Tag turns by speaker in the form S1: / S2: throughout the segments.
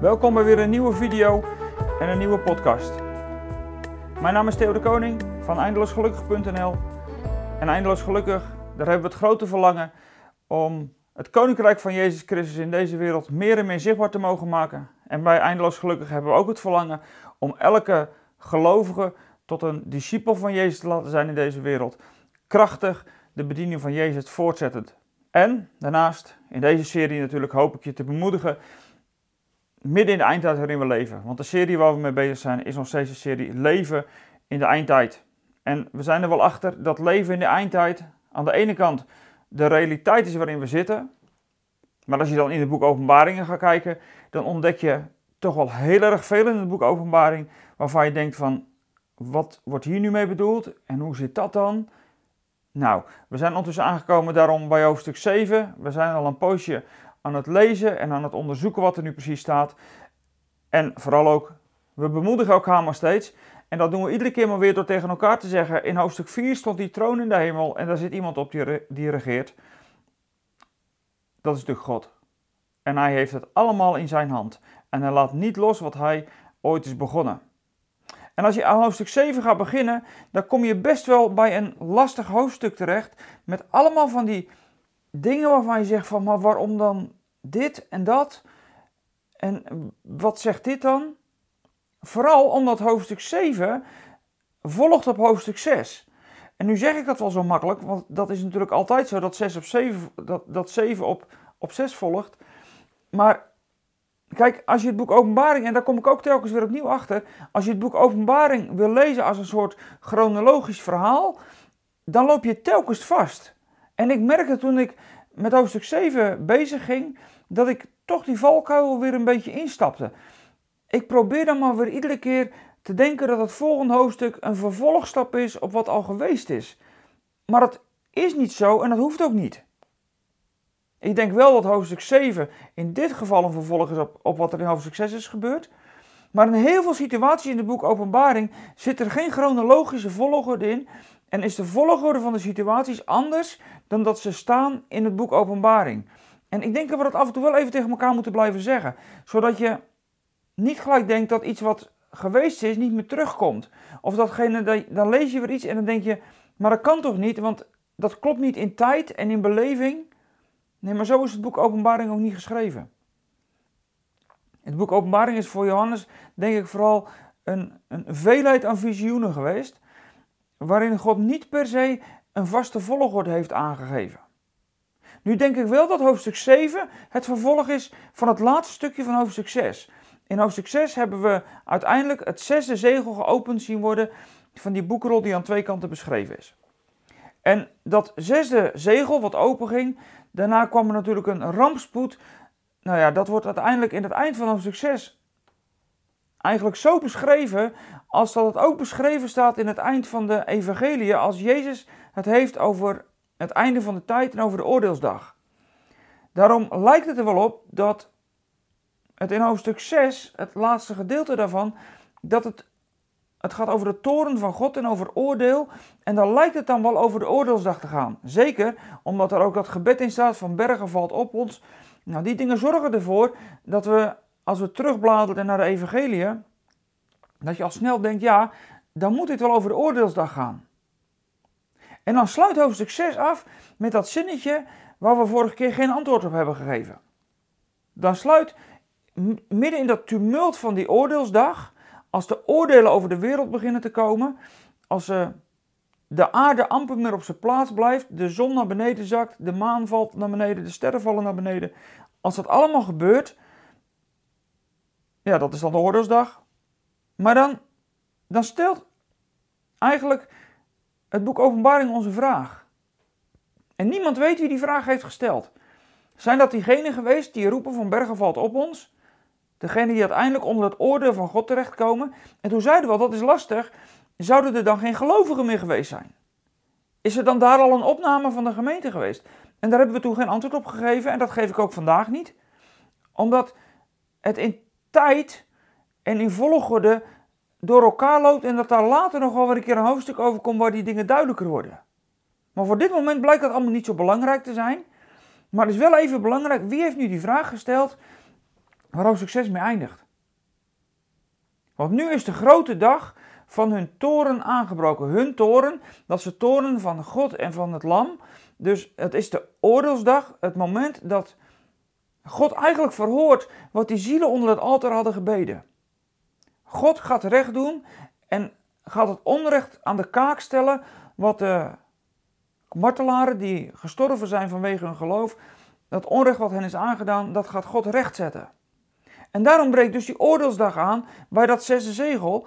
S1: Welkom bij weer een nieuwe video en een nieuwe podcast. Mijn naam is Theo de Koning van eindeloosgelukkig.nl en eindeloos gelukkig, daar hebben we het grote verlangen om het koninkrijk van Jezus Christus in deze wereld meer en meer zichtbaar te mogen maken. En bij eindeloos gelukkig hebben we ook het verlangen om elke gelovige tot een discipel van Jezus te laten zijn in deze wereld. Krachtig de bediening van Jezus voortzettend. En daarnaast, in deze serie natuurlijk hoop ik je te bemoedigen midden in de eindtijd waarin we leven. Want de serie waar we mee bezig zijn is nog steeds een serie Leven in de eindtijd. En we zijn er wel achter dat leven in de eindtijd aan de ene kant de realiteit is waarin we zitten. Maar als je dan in het boek Openbaringen gaat kijken, dan ontdek je toch wel heel erg veel in het boek Openbaring waarvan je denkt van, wat wordt hier nu mee bedoeld en hoe zit dat dan? Nou, we zijn ondertussen aangekomen daarom bij hoofdstuk 7. We zijn al een poosje aan het lezen en aan het onderzoeken wat er nu precies staat. En vooral ook, we bemoedigen elkaar maar steeds. En dat doen we iedere keer maar weer door tegen elkaar te zeggen. In hoofdstuk 4 stond die troon in de hemel en daar zit iemand op die, die regeert. Dat is natuurlijk God. En hij heeft het allemaal in zijn hand. En hij laat niet los wat hij ooit is begonnen. En als je aan hoofdstuk 7 gaat beginnen, dan kom je best wel bij een lastig hoofdstuk terecht. Met allemaal van die dingen waarvan je zegt van, maar waarom dan dit en dat? En wat zegt dit dan? Vooral omdat hoofdstuk 7 volgt op hoofdstuk 6. En nu zeg ik dat wel zo makkelijk, want dat is natuurlijk altijd zo dat 6 op 7, dat, dat 7 op, op 6 volgt. Maar kijk, als je het boek Openbaring, en daar kom ik ook telkens weer opnieuw achter, als je het boek Openbaring wil lezen als een soort chronologisch verhaal, dan loop je telkens vast. En ik merkte toen ik met hoofdstuk 7 bezig ging, dat ik toch die valkuil weer een beetje instapte. Ik probeer dan maar weer iedere keer te denken dat het volgende hoofdstuk een vervolgstap is op wat al geweest is. Maar dat is niet zo en dat hoeft ook niet. Ik denk wel dat hoofdstuk 7 in dit geval een vervolg is op, op wat er in hoofdstuk 6 is gebeurd. Maar in heel veel situaties in het boek Openbaring zit er geen chronologische volgorde in en is de volgorde van de situaties anders dan dat ze staan in het boek Openbaring. En ik denk dat we dat af en toe wel even tegen elkaar moeten blijven zeggen, zodat je niet gelijk denkt dat iets wat geweest is niet meer terugkomt. Of datgene, dan lees je weer iets en dan denk je, maar dat kan toch niet, want dat klopt niet in tijd en in beleving. Nee, maar zo is het boek Openbaring ook niet geschreven. Het boek Openbaring is voor Johannes, denk ik, vooral een, een veelheid aan visioenen geweest waarin God niet per se een vaste volgorde heeft aangegeven. Nu denk ik wel dat hoofdstuk 7 het vervolg is van het laatste stukje van hoofdstuk 6. In hoofdstuk 6 hebben we uiteindelijk het zesde zegel geopend zien worden van die boekrol die aan twee kanten beschreven is. En dat zesde zegel wat open ging, daarna kwam er natuurlijk een rampspoed. Nou ja, dat wordt uiteindelijk in het eind van hoofdstuk 6 eigenlijk zo beschreven als dat het ook beschreven staat in het eind van de evangelie, als Jezus het heeft over het einde van de tijd en over de oordeelsdag. Daarom lijkt het er wel op dat het in hoofdstuk 6, het laatste gedeelte daarvan, dat het, het gaat over de toren van God en over oordeel. En dan lijkt het dan wel over de oordeelsdag te gaan. Zeker omdat er ook dat gebed in staat van bergen valt op ons. Nou, die dingen zorgen ervoor dat we als we terugbladeren naar de evangelie, dat je al snel denkt, ja, dan moet dit wel over de oordeelsdag gaan. En dan sluit hoofdstuk 6 af met dat zinnetje waar we vorige keer geen antwoord op hebben gegeven. Dan sluit midden in dat tumult van die oordeelsdag, als de oordelen over de wereld beginnen te komen, als uh, de aarde amper meer op zijn plaats blijft, de zon naar beneden zakt, de maan valt naar beneden, de sterren vallen naar beneden. Als dat allemaal gebeurt, ja, dat is dan de oordeelsdag. Maar dan, dan stelt eigenlijk het boek Openbaring onze vraag. En niemand weet wie die vraag heeft gesteld. Zijn dat diegenen geweest die roepen van bergen valt op ons? Degene die uiteindelijk onder het oordeel van God terechtkomen. En toen zeiden we dat is lastig. Zouden er dan geen gelovigen meer geweest zijn? Is er dan daar al een opname van de gemeente geweest? En daar hebben we toen geen antwoord op gegeven en dat geef ik ook vandaag niet. Omdat het in tijd en in volgorde door elkaar loopt en dat daar later nog wel weer een keer een hoofdstuk over komt waar die dingen duidelijker worden. Maar voor dit moment blijkt dat allemaal niet zo belangrijk te zijn. Maar het is wel even belangrijk, wie heeft nu die vraag gesteld? waar hoofdstuk 6 mee eindigt. Want nu is de grote dag van hun toren aangebroken. Hun toren, dat is de toren van God en van het Lam. Dus het is de oordeelsdag, het moment dat God eigenlijk verhoort wat die zielen onder het altaar hadden gebeden. God gaat recht doen en gaat het onrecht aan de kaak stellen wat de martelaren die gestorven zijn vanwege hun geloof, dat onrecht wat hen is aangedaan, dat gaat God rechtzetten. En daarom breekt dus die oordeelsdag aan bij dat zesde zegel.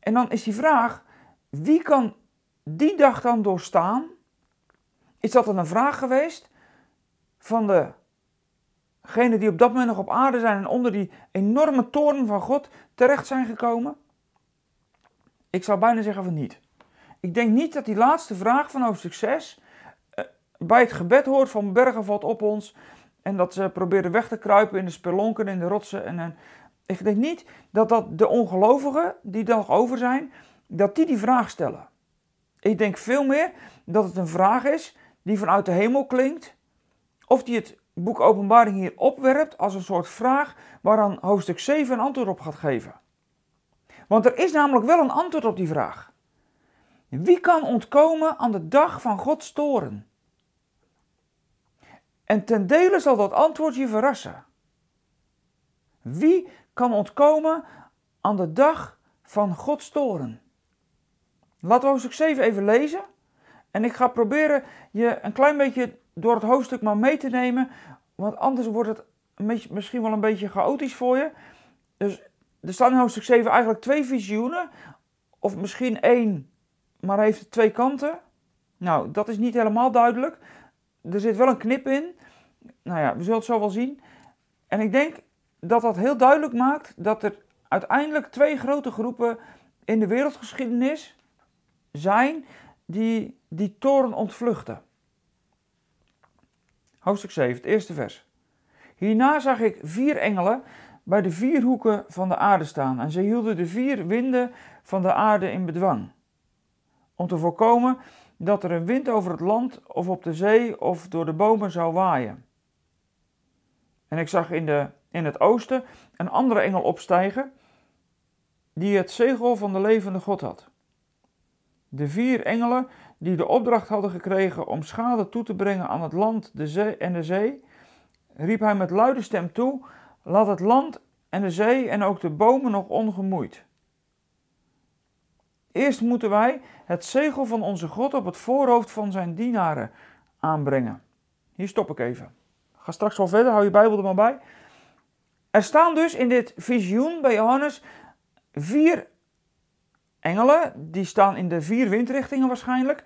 S1: En dan is die vraag, wie kan die dag dan doorstaan? Is dat dan een vraag geweest van degenen die op dat moment nog op aarde zijn en onder die enorme toren van God terecht zijn gekomen? Ik zou bijna zeggen van niet. Ik denk niet dat die laatste vraag van hoofdstuk 6 eh, bij het gebed hoort van bergen valt op ons en dat ze proberen weg te kruipen in de spelonken, in de rotsen. En, en ik denk niet dat dat de ongelovigen die nog over zijn, dat die die vraag stellen. Ik denk veel meer dat het een vraag is die vanuit de hemel klinkt, of die het boek Openbaring hier opwerpt als een soort vraag waaraan hoofdstuk 7 een antwoord op gaat geven. Want er is namelijk wel een antwoord op die vraag. Wie kan ontkomen aan de dag van Gods toren? En ten dele zal dat antwoord je verrassen. Wie kan ontkomen aan de dag van Gods toren? Laten we hoofdstuk 7 even lezen. En ik ga proberen je een klein beetje door het hoofdstuk maar mee te nemen. Want anders wordt het misschien wel een beetje chaotisch voor je. Dus er staan in hoofdstuk 7 eigenlijk twee visioenen. Of misschien één, maar heeft twee kanten. Nou, dat is niet helemaal duidelijk. Er zit wel een knip in nou ja, we zullen het zo wel zien. En ik denk dat dat heel duidelijk maakt dat er uiteindelijk twee grote groepen in de wereldgeschiedenis zijn die die toren ontvluchten. Hoofdstuk 7, het eerste vers. Hierna zag ik vier engelen bij de vier hoeken van de aarde staan en ze hielden de vier winden van de aarde in bedwang. Om te voorkomen dat er een wind over het land of op de zee of door de bomen zou waaien. En ik zag in, de, in het oosten een andere engel opstijgen, die het zegel van de levende God had. De vier engelen die de opdracht hadden gekregen om schade toe te brengen aan het land de zee en de zee, riep hij met luide stem toe: Laat het land en de zee en ook de bomen nog ongemoeid. Eerst moeten wij het zegel van onze God op het voorhoofd van zijn dienaren aanbrengen. Hier stop ik even ga straks wel verder, hou je Bijbel er maar bij. Er staan dus in dit visioen bij Johannes vier engelen. Die staan in de vier windrichtingen waarschijnlijk.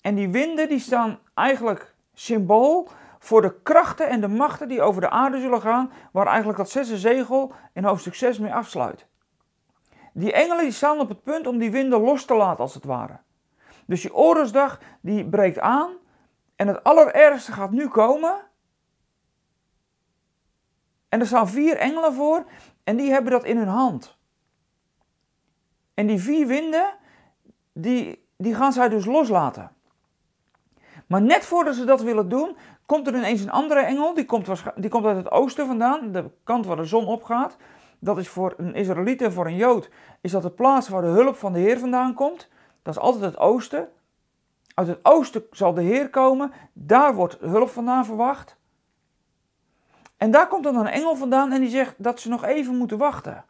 S1: En die winden die staan eigenlijk symbool voor de krachten en de machten die over de aarde zullen gaan. Waar eigenlijk dat zesde zegel in hoofdstuk 6 mee afsluit. Die engelen die staan op het punt om die winden los te laten als het ware. Dus die oorlogsdag die breekt aan. En het allerergste gaat nu komen. En er staan vier engelen voor en die hebben dat in hun hand. En die vier winden, die, die gaan zij dus loslaten. Maar net voordat ze dat willen doen, komt er ineens een andere engel. Die komt, die komt uit het oosten vandaan, de kant waar de zon opgaat. Dat is voor een Israëliet en voor een Jood is dat de plaats waar de hulp van de Heer vandaan komt. Dat is altijd het oosten. Uit het oosten zal de Heer komen. Daar wordt hulp vandaan verwacht. En daar komt dan een engel vandaan en die zegt dat ze nog even moeten wachten.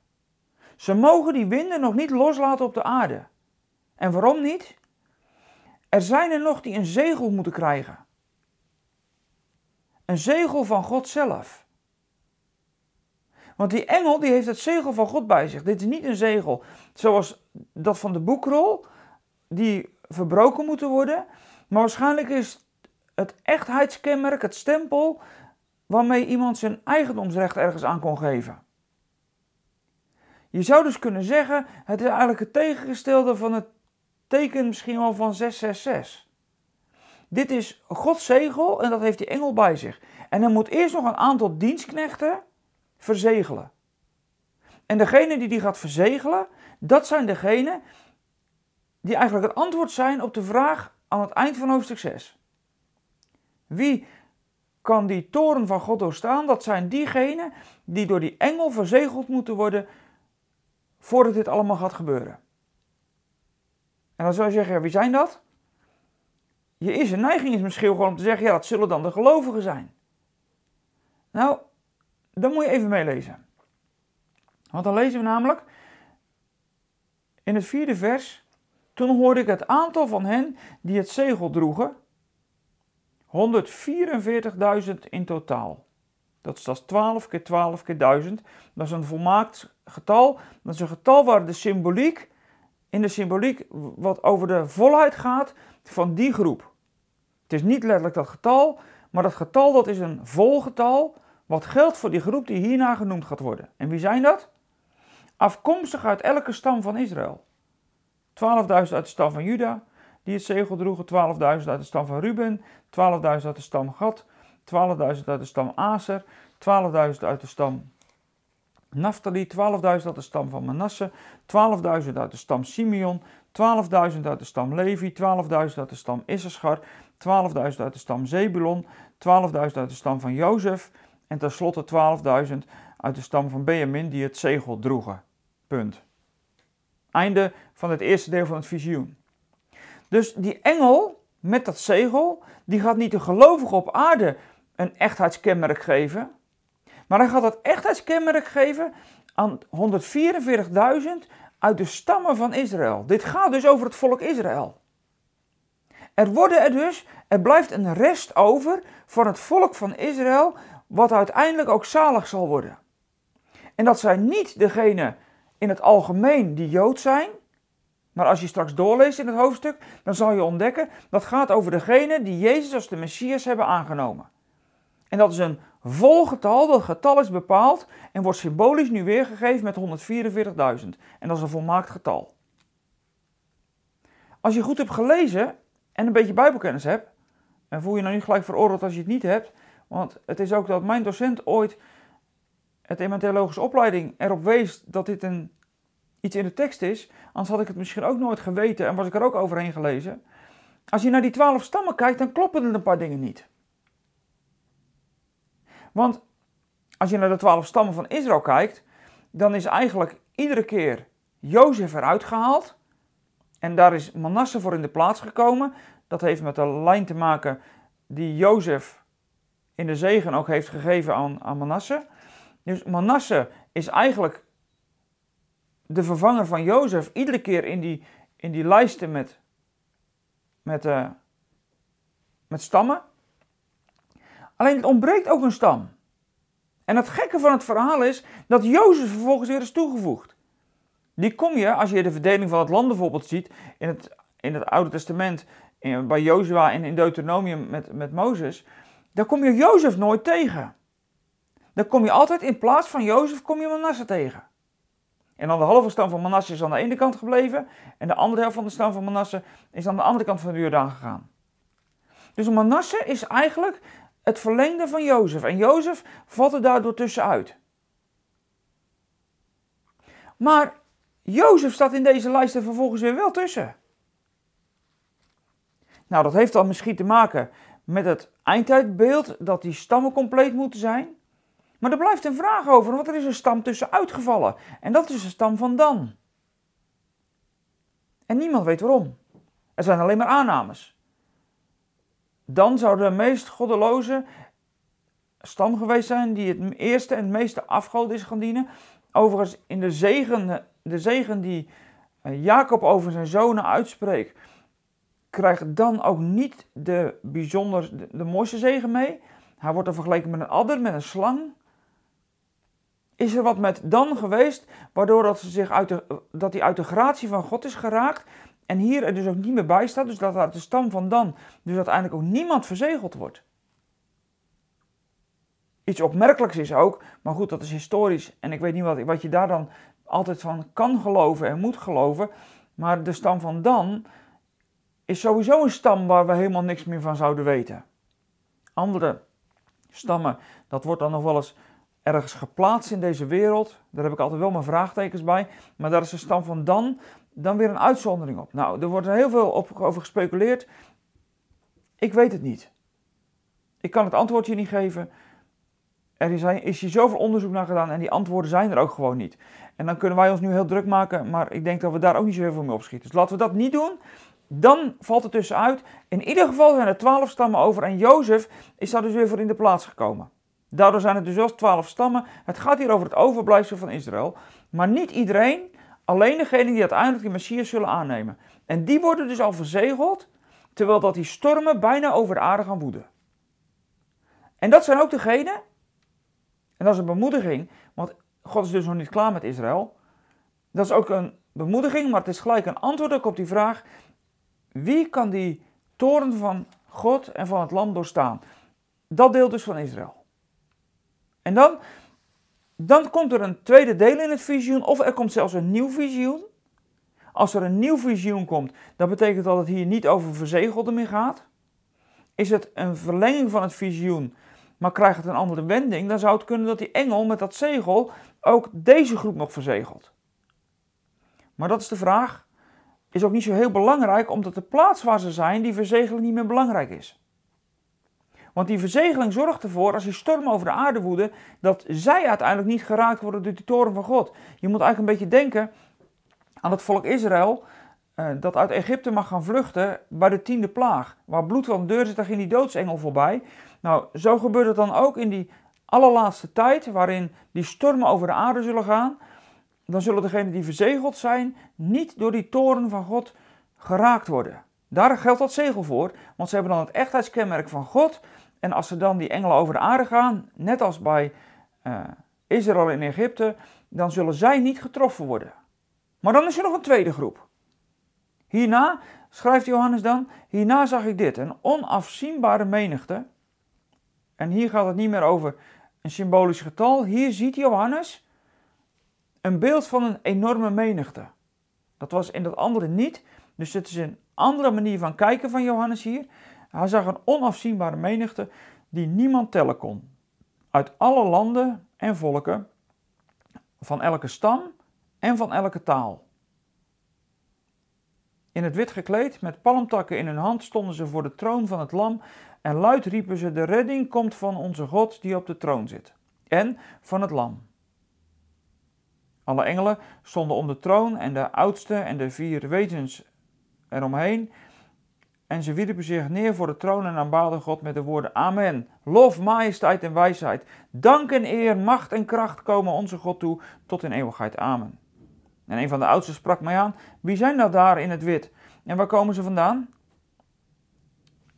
S1: Ze mogen die winden nog niet loslaten op de aarde. En waarom niet? Er zijn er nog die een zegel moeten krijgen. Een zegel van God zelf. Want die engel die heeft het zegel van God bij zich. Dit is niet een zegel zoals dat van de boekrol, die verbroken moeten worden. Maar waarschijnlijk is het echtheidskenmerk, het stempel, waarmee iemand zijn eigendomsrecht ergens aan kon geven. Je zou dus kunnen zeggen, het is eigenlijk het tegengestelde van het teken misschien wel van 666. Dit is Gods zegel en dat heeft die engel bij zich. En hij moet eerst nog een aantal dienstknechten verzegelen. En degene die die gaat verzegelen, dat zijn degenen die eigenlijk het antwoord zijn op de vraag aan het eind van hoofdstuk 6. Wie kan die toren van God doorstaan? Dat zijn diegenen die door die engel verzegeld moeten worden voordat dit allemaal gaat gebeuren. En dan zou je zeggen, wie zijn dat? Je eerste neiging is misschien gewoon om te zeggen, ja, dat zullen dan de gelovigen zijn. Nou, dan moet je even meelezen. Want dan lezen we namelijk in het vierde vers. Toen hoorde ik het aantal van hen die het zegel droegen. 144.000 in totaal. Dat is, dat 12 keer 12 keer 1000. Dat is een volmaakt getal. Dat is een getal waar de symboliek, in de symboliek wat over de volheid gaat van die groep. Het is niet letterlijk dat getal, maar dat getal dat is een volgetal wat geldt voor die groep die hierna genoemd gaat worden. En wie zijn dat? Afkomstig uit elke stam van Israël. 12.000 uit de stam van Juda, die het zegel droegen. 12.000 uit de stam van Ruben. 12.000 uit de stam Gad. 12.000 uit de stam Aser. 12.000 uit de stam Naphtali. 12.000 uit de stam van Manasse. 12.000 uit de stam Simeon. 12.000 uit de stam Levi. 12.000 uit de stam Issachar. 12.000 uit de stam Zebulon. 12.000 uit de stam van Jozef. En tenslotte 12.000 uit de stam van Benjamin die het zegel droegen. Punt. Einde van het eerste deel van het visioen. Dus die engel met dat zegel, die gaat niet de gelovigen op aarde een echtheidskenmerk geven, maar hij gaat dat echtheidskenmerk geven aan 144.000 uit de stammen van Israël. Dit gaat dus over het volk Israël. Er worden er dus, er blijft een rest over van het volk van Israël, wat uiteindelijk ook zalig zal worden. En dat zijn niet degenen in het algemeen die Jood zijn. Maar als je straks doorleest in het hoofdstuk, dan zal je ontdekken dat gaat over degenen die Jezus als de Messias hebben aangenomen. En dat is een volgetal, dat getal is bepaald en wordt symbolisch nu weergegeven met 144.000. En dat is een volmaakt getal. Als je goed hebt gelezen en een beetje Bijbelkennis hebt, en voel je nou niet gelijk veroordeeld als je het niet hebt, want het is ook dat mijn docent ooit het in mijn theologische opleiding erop wees dat dit een, iets in de tekst is, anders had ik het misschien ook nooit geweten en was ik er ook overheen gelezen. Als je naar die twaalf stammen kijkt, dan kloppen er een paar dingen niet. Want als je naar de twaalf stammen van Israël kijkt, dan is eigenlijk iedere keer Jozef eruit gehaald. En daar is Manasse voor in de plaats gekomen. Dat heeft met de lijn te maken die Jozef in de zegen ook heeft gegeven aan, aan Manasse. Dus Manasse is eigenlijk de vervanger van Jozef iedere keer in die, in die lijsten met, met, uh, met stammen. Alleen het ontbreekt ook een stam. En het gekke van het verhaal is dat Jozef vervolgens weer is toegevoegd. Die kom je, als je de verdeling van het land bijvoorbeeld ziet, in het, in het Oude Testament, bij Jozua en in Deuteronomium met, met Mozes, dan kom je Jozef nooit tegen dan kom je altijd in plaats van Jozef, kom je Manasse tegen. En dan de halve stam van Manasse is aan de ene kant gebleven en de andere helft van de stam van Manasse is aan de andere kant van de Jordaan gegaan. Dus Manasse is eigenlijk het verlengde van Jozef en Jozef valt er daardoor tussenuit. Maar Jozef staat in deze lijst er vervolgens weer wel tussen. Nou, dat heeft dan misschien te maken met het eindtijdbeeld dat die stammen compleet moeten zijn. Maar er blijft een vraag over, want er is een stam tussen uitgevallen. En dat is de stam van Dan. En niemand weet waarom. Er zijn alleen maar aannames. Dan zou de meest goddeloze stam geweest zijn die het eerste en het meeste afgod is gaan dienen. Overigens, in de zegen, de zegen die eh, Jacob over zijn zonen uitspreekt, krijgt dan ook niet de bijzonder, de, mooiste zegen mee. Hij wordt er vergeleken met een adder, met een slang is er wat met Dan geweest, waardoor dat, ze zich uit dat hij uit de gratie van God is geraakt. En hier er dus ook niet meer bij staat, dus dat uit de stam van Dan dus uiteindelijk ook niemand verzegeld wordt. Iets opmerkelijks is ook, maar goed, dat is historisch. En ik weet niet wat, wat je daar dan altijd van kan geloven en moet geloven. Maar de stam van Dan is sowieso een stam waar we helemaal niks meer van zouden weten. Andere stammen, dat wordt dan nog wel eens ergens geplaatst in deze wereld. Daar heb ik altijd wel mijn vraagtekens bij. Maar daar is de stam van Dan dan weer een uitzondering op. Nou, er wordt er heel veel over gespeculeerd. Ik weet het niet. Ik kan het antwoord je niet geven. Er is, is hier zoveel onderzoek naar gedaan en die antwoorden zijn er ook gewoon niet. En dan kunnen wij ons nu heel druk maken, maar ik denk dat we daar ook niet zo heel veel mee opschieten. Dus laten we dat niet doen. Dan valt het tussenuit. In ieder geval zijn er twaalf stammen over en Jozef is daar dus weer voor in de plaats gekomen. Daardoor zijn het dus wel twaalf stammen. Het gaat hier over het overblijfsel van Israël. Maar niet iedereen, alleen degenen die uiteindelijk de Messias zullen aannemen. En die worden dus al verzegeld, terwijl dat die stormen bijna over de aarde gaan woeden. En dat zijn ook degenen, en dat is een bemoediging, want God is dus nog niet klaar met Israël. Dat is ook een bemoediging, maar het is gelijk een antwoord ook op die vraag: wie kan die toren van God en van het Lam doorstaan? Dat deel dus van Israël. En dan, dan komt er een tweede deel in het visioen, of er komt zelfs een nieuw visioen. Als er een nieuw visioen komt, dat betekent dat het hier niet over verzegelden meer gaat. Is het een verlenging van het visioen, maar krijgt het een andere wending, dan zou het kunnen dat die engel met dat zegel ook deze groep nog verzegelt. Maar dat is de vraag. Is ook niet zo heel belangrijk, omdat de plaats waar ze zijn, die verzegeling niet meer belangrijk is. Want die verzegeling zorgt ervoor, als die storm over de aarde woeden, dat zij uiteindelijk niet geraakt worden door de toren van God. Je moet eigenlijk een beetje denken aan het volk Israël, eh, dat uit Egypte mag gaan vluchten bij de tiende plaag. Waar bloed van de deur zit, daar ging die doodsengel voorbij. Nou, zo gebeurt het dan ook in die allerlaatste tijd, waarin die stormen over de aarde zullen gaan. Dan zullen degenen die verzegeld zijn, niet door die toren van God geraakt worden. Daar geldt dat zegel voor, want ze hebben dan het echtheidskenmerk van God. En als ze dan die engelen over de aarde gaan, net als bij uh, Israël in Egypte, dan zullen zij niet getroffen worden. Maar dan is er nog een tweede groep. Hierna, schrijft Johannes dan, hierna zag ik dit, een onafzienbare menigte. En hier gaat het niet meer over een symbolisch getal. Hier ziet Johannes een beeld van een enorme menigte. Dat was in dat andere niet. Dus het is een andere manier van kijken van Johannes hier. Hij zag een onafzienbare menigte die niemand tellen kon. Uit alle landen en volken, van elke stam en van elke taal. In het wit gekleed, met palmtakken in hun hand, stonden ze voor de troon van het lam en luid riepen ze: De redding komt van onze God die op de troon zit en van het lam. Alle engelen stonden om de troon en de oudste en de vier wezens eromheen. En ze wierpen zich neer voor de troon en aanbaden God met de woorden: Amen. Lof, majesteit en wijsheid, dank en eer, macht en kracht komen onze God toe tot in eeuwigheid. Amen. En een van de oudsten sprak mij aan: Wie zijn nou daar in het wit? En waar komen ze vandaan?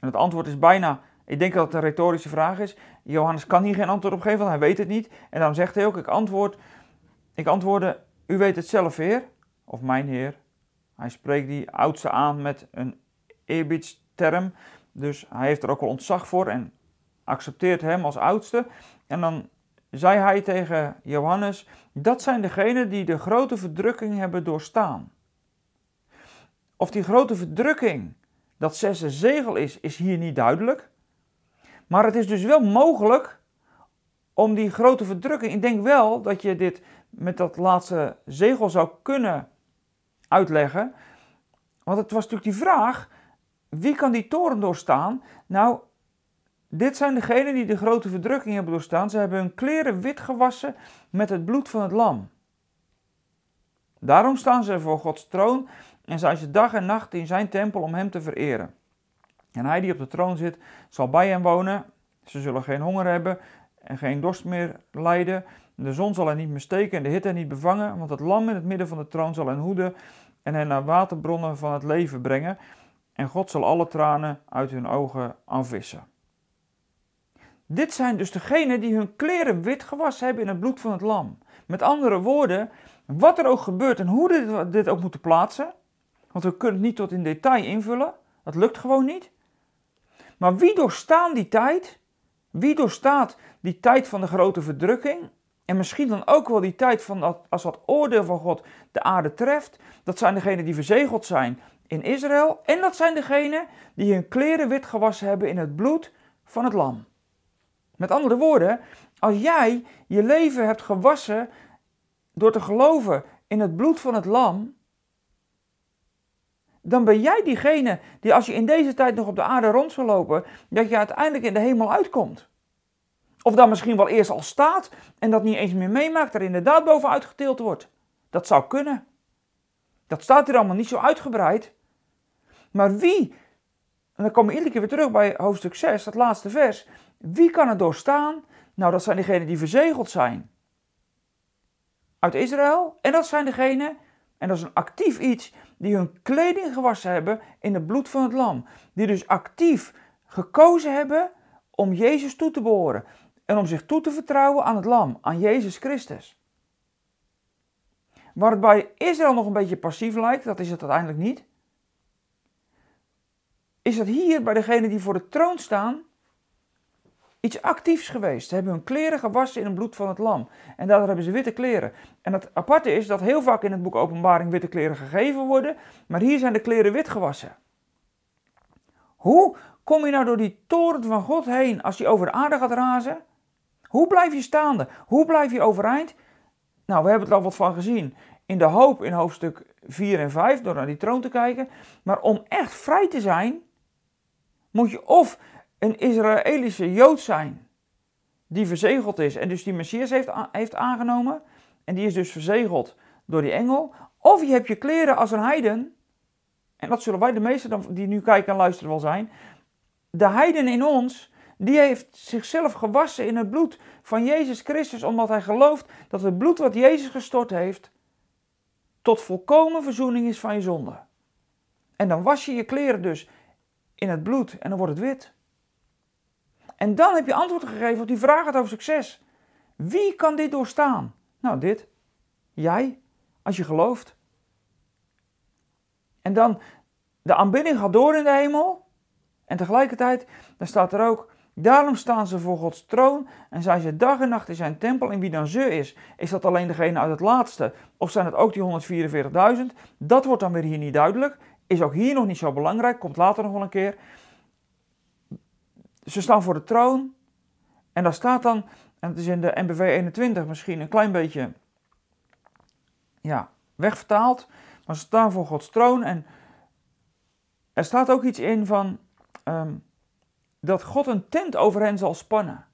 S1: En het antwoord is bijna, ik denk dat het een retorische vraag is. Johannes kan hier geen antwoord op geven, want hij weet het niet. En dan zegt hij ook: Ik antwoord, ik antwoordde: U weet het zelf, Heer, of mijn Heer. Hij spreekt die oudste aan met een eerbiedsterm. Dus hij heeft er ook wel ontzag voor en accepteert hem als oudste. En dan zei hij tegen Johannes: Dat zijn degenen die de grote verdrukking hebben doorstaan. Of die grote verdrukking dat zesde zegel is, is hier niet duidelijk. Maar het is dus wel mogelijk om die grote verdrukking. Ik denk wel dat je dit met dat laatste zegel zou kunnen uitleggen. Want het was natuurlijk die vraag: wie kan die toren doorstaan? Nou, dit zijn degenen die de grote verdrukking hebben doorstaan. Ze hebben hun kleren wit gewassen met het bloed van het lam. Daarom staan ze voor Gods troon en zijn ze dag en nacht in zijn tempel om hem te vereren. En hij die op de troon zit, zal bij hen wonen. Ze zullen geen honger hebben en geen dorst meer lijden. De zon zal hen niet meer steken en de hitte hen niet bevangen, want het lam in het midden van de troon zal hen hoeden en hen naar waterbronnen van het leven brengen. En God zal alle tranen uit hun ogen afwissen. Dit zijn dus degenen die hun kleren wit gewassen hebben in het bloed van het lam. Met andere woorden, wat er ook gebeurt en hoe we dit ook moeten plaatsen, want we kunnen het niet tot in detail invullen, dat lukt gewoon niet. Maar wie doorstaan die tijd? Wie doorstaat die tijd van de grote verdrukking? En misschien dan ook wel die tijd van dat, als dat oordeel van God de aarde treft. Dat zijn degenen die verzegeld zijn in Israël. En dat zijn degenen die hun kleren wit gewassen hebben in het bloed van het lam. Met andere woorden, als jij je leven hebt gewassen door te geloven in het bloed van het lam, dan ben jij diegene die als je in deze tijd nog op de aarde rond zal lopen, dat je uiteindelijk in de hemel uitkomt. Of dan misschien wel eerst al staat en dat niet eens meer meemaakt, er inderdaad bovenuit getild wordt. Dat zou kunnen. Dat staat hier allemaal niet zo uitgebreid. Maar wie, en dan komen we iedere keer weer terug bij hoofdstuk 6, dat laatste vers. Wie kan het doorstaan? Nou, dat zijn degenen die verzegeld zijn. Uit Israël. En dat zijn degenen, en dat is een actief iets, die hun kleding gewassen hebben in het bloed van het lam. Die dus actief gekozen hebben om Jezus toe te behoren. En om zich toe te vertrouwen aan het lam, aan Jezus Christus. Waar het Israël nog een beetje passief lijkt, dat is het uiteindelijk niet. Is het hier bij degenen die voor de troon staan iets actiefs geweest. Ze hebben hun kleren gewassen in het bloed van het lam. En daardoor hebben ze witte kleren. En het aparte is dat heel vaak in het boek Openbaring witte kleren gegeven worden, maar hier zijn de kleren wit gewassen. Hoe kom je nou door die toren van God heen als je over de aarde gaat razen? Hoe blijf je staande? Hoe blijf je overeind? Nou, we hebben er al wat van gezien. In de hoop in hoofdstuk 4 en 5, door naar die troon te kijken. Maar om echt vrij te zijn, moet je of een Israëlische Jood zijn, die verzegeld is en dus die Messias heeft, heeft aangenomen. En die is dus verzegeld door die engel. Of je hebt je kleren als een heiden. En dat zullen wij de meesten die nu kijken en luisteren wel zijn. De heiden in ons, die heeft zichzelf gewassen in het bloed van Jezus Christus, omdat hij gelooft dat het bloed wat Jezus gestort heeft, tot volkomen verzoening is van je zonde. En dan was je je kleren dus in het bloed en dan wordt het wit. En dan heb je antwoord gegeven op die vraag over succes. Wie kan dit doorstaan? Nou, dit. Jij, als je gelooft. En dan, de aanbidding gaat door in de hemel. En tegelijkertijd, dan staat er ook, daarom staan ze voor Gods troon en zijn ze dag en nacht in zijn tempel. En wie dan ze is, is dat alleen degene uit het laatste? Of zijn het ook die 144.000? Dat wordt dan weer hier niet duidelijk. Is ook hier nog niet zo belangrijk, komt later nog wel een keer. Ze staan voor de troon. En daar staat dan, en het is in de NBV 21 misschien een klein beetje ja, wegvertaald. Maar ze staan voor Gods troon. En er staat ook iets in van ehm, dat God een tent over hen zal spannen.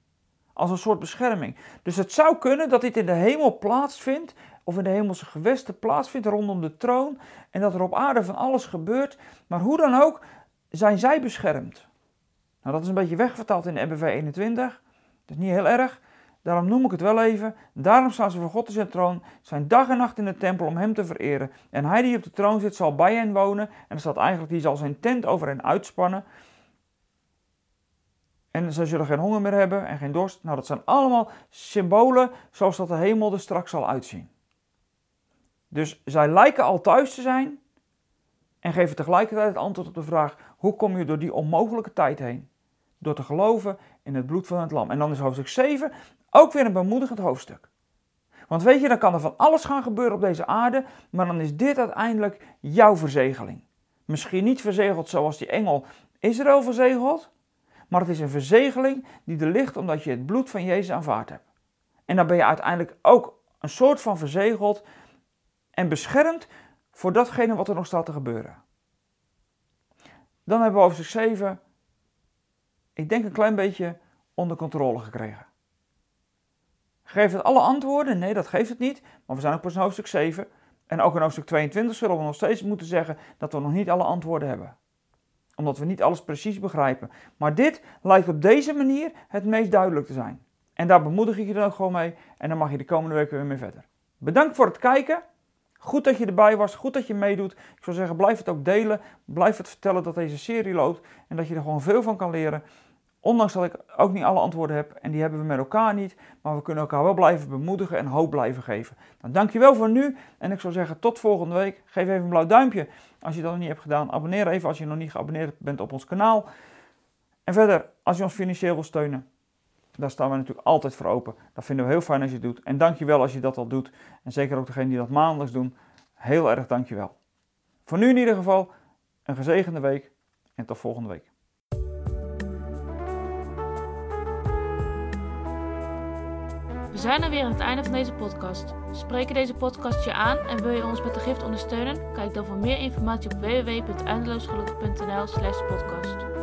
S1: Als een soort bescherming. Dus het zou kunnen dat dit in de hemel plaatsvindt. Of in de hemelse gewesten plaatsvindt rondom de troon. En dat er op aarde van alles gebeurt. Maar hoe dan ook, zijn zij beschermd. Nou, dat is een beetje wegvertaald in de MBV 21. Dat is niet heel erg. Daarom noem ik het wel even. Daarom staan ze voor God in zijn troon, zijn dag en nacht in de tempel om hem te vereren. En hij die op de troon zit, zal bij hen wonen. En er staat eigenlijk, die zal zijn tent over hen uitspannen. En ze zullen geen honger meer hebben en geen dorst. Nou, dat zijn allemaal symbolen zoals dat de hemel er straks zal uitzien. Dus zij lijken al thuis te zijn en geven tegelijkertijd het antwoord op de vraag: hoe kom je door die onmogelijke tijd heen? door te geloven in het bloed van het lam. En dan is hoofdstuk 7 ook weer een bemoedigend hoofdstuk. Want weet je, dan kan er van alles gaan gebeuren op deze aarde, maar dan is dit uiteindelijk jouw verzegeling. Misschien niet verzegeld zoals die engel Israël verzegeld, maar het is een verzegeling die er ligt omdat je het bloed van Jezus aanvaard hebt. En dan ben je uiteindelijk ook een soort van verzegeld en beschermd voor datgene wat er nog staat te gebeuren. Dan hebben we hoofdstuk 7 ik denk een klein beetje onder controle gekregen. Geeft het alle antwoorden? Nee, dat geeft het niet. Maar we zijn ook pas in hoofdstuk 7. En ook in hoofdstuk 22 zullen we nog steeds moeten zeggen dat we nog niet alle antwoorden hebben. Omdat we niet alles precies begrijpen. Maar dit lijkt op deze manier het meest duidelijk te zijn. En daar bemoedig ik je dan gewoon mee. En dan mag je de komende weken weer mee verder. Bedankt voor het kijken. Goed dat je erbij was, goed dat je meedoet. Ik zou zeggen, blijf het ook delen. Blijf het vertellen dat deze serie loopt en dat je er gewoon veel van kan leren. Ondanks dat ik ook niet alle antwoorden heb en die hebben we met elkaar niet, maar we kunnen elkaar wel blijven bemoedigen en hoop blijven geven. Dan dankjewel voor nu en ik zou zeggen tot volgende week. Geef even een blauw duimpje als je dat nog niet hebt gedaan. Abonneer even als je nog niet geabonneerd bent op ons kanaal. En verder, als je ons financieel wil steunen, daar staan we natuurlijk altijd voor open. Dat vinden we heel fijn als je het doet. En dankjewel als je dat al doet. En zeker ook degenen die dat maandelijks doen. Heel erg dankjewel. Voor nu in ieder geval een gezegende week en tot volgende week.
S2: Zijn er weer aan het einde van deze podcast. Spreken deze podcast je aan en wil je ons met de gift ondersteunen? Kijk dan voor meer informatie op www.eindeloosgelukkig.nl slash podcast.